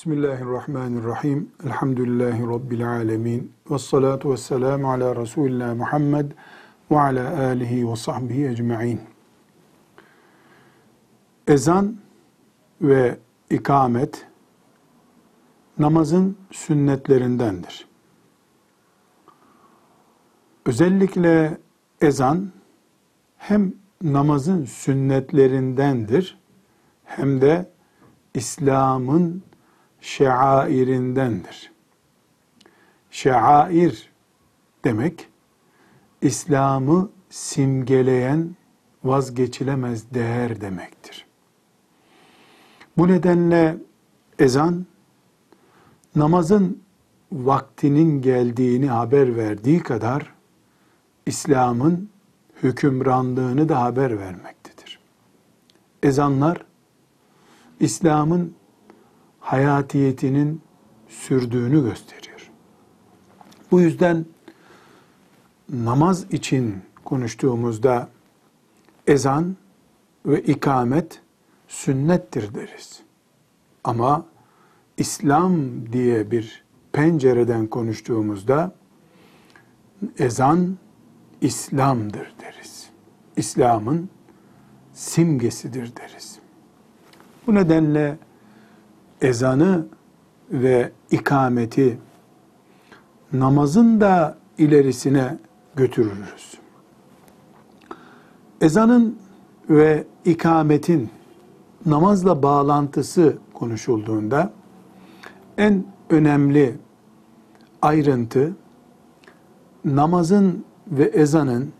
Bismillahirrahmanirrahim. Elhamdülillahi Rabbil alemin. Ve salatu ve selamu ala Resulina Muhammed ve ala alihi ve sahbihi ecma'in. Ezan ve ikamet namazın sünnetlerindendir. Özellikle ezan hem namazın sünnetlerindendir hem de İslam'ın şairindendir. Şair demek İslam'ı simgeleyen vazgeçilemez değer demektir. Bu nedenle ezan namazın vaktinin geldiğini haber verdiği kadar İslam'ın hükümranlığını da haber vermektedir. Ezanlar İslam'ın hayatiyetinin sürdüğünü gösteriyor. Bu yüzden namaz için konuştuğumuzda ezan ve ikamet sünnettir deriz. Ama İslam diye bir pencereden konuştuğumuzda ezan İslam'dır deriz. İslam'ın simgesidir deriz. Bu nedenle ezanı ve ikameti namazın da ilerisine götürürüz. Ezanın ve ikametin namazla bağlantısı konuşulduğunda en önemli ayrıntı namazın ve ezanın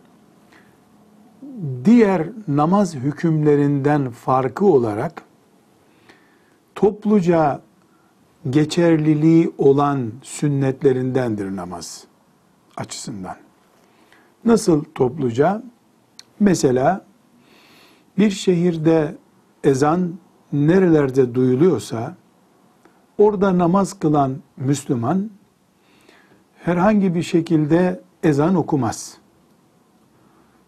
diğer namaz hükümlerinden farkı olarak topluca geçerliliği olan sünnetlerindendir namaz açısından. Nasıl topluca? Mesela bir şehirde ezan nerelerde duyuluyorsa orada namaz kılan Müslüman herhangi bir şekilde ezan okumaz.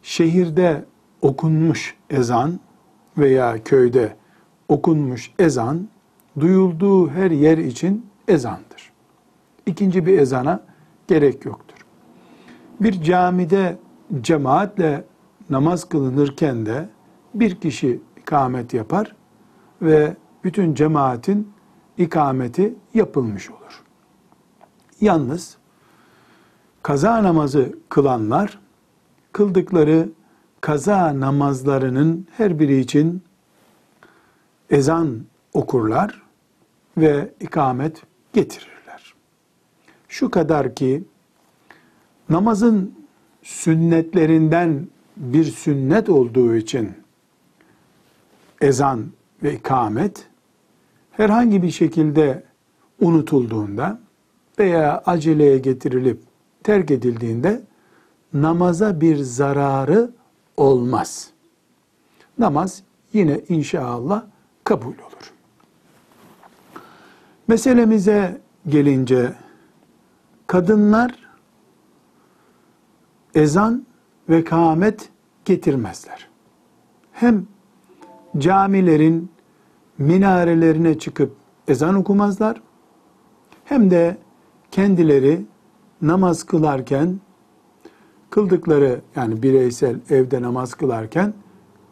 Şehirde okunmuş ezan veya köyde okunmuş ezan duyulduğu her yer için ezandır. İkinci bir ezana gerek yoktur. Bir camide cemaatle namaz kılınırken de bir kişi ikamet yapar ve bütün cemaatin ikameti yapılmış olur. Yalnız kaza namazı kılanlar kıldıkları kaza namazlarının her biri için ezan okurlar ve ikamet getirirler. Şu kadar ki namazın sünnetlerinden bir sünnet olduğu için ezan ve ikamet herhangi bir şekilde unutulduğunda veya aceleye getirilip terk edildiğinde namaza bir zararı olmaz. Namaz yine inşallah kabul olur. Meselemize gelince kadınlar ezan ve kâmet getirmezler. Hem camilerin minarelerine çıkıp ezan okumazlar hem de kendileri namaz kılarken kıldıkları yani bireysel evde namaz kılarken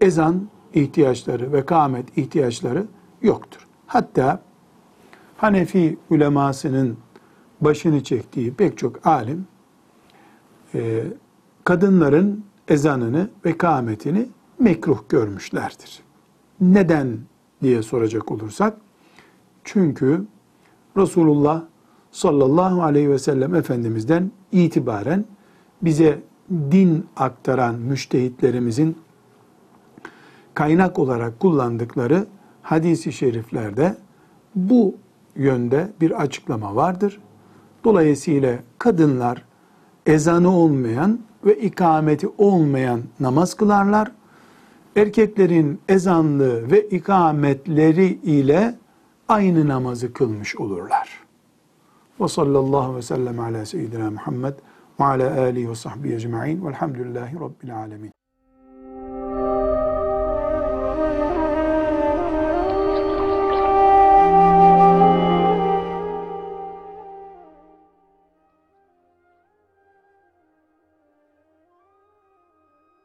ezan ihtiyaçları ve kâmet ihtiyaçları yoktur. Hatta Hanefi ulemasının başını çektiği pek çok alim e, kadınların ezanını ve kâmetini mekruh görmüşlerdir. Neden diye soracak olursak, çünkü Resulullah sallallahu aleyhi ve sellem Efendimiz'den itibaren bize din aktaran müştehitlerimizin kaynak olarak kullandıkları hadisi şeriflerde bu yönde bir açıklama vardır. Dolayısıyla kadınlar ezanı olmayan ve ikameti olmayan namaz kılarlar. Erkeklerin ezanlı ve ikametleri ile aynı namazı kılmış olurlar. Ve sallallahu ve sellem ala seyyidina Muhammed ve ala alihi ve sahbihi ecma'in velhamdülillahi rabbil alemin.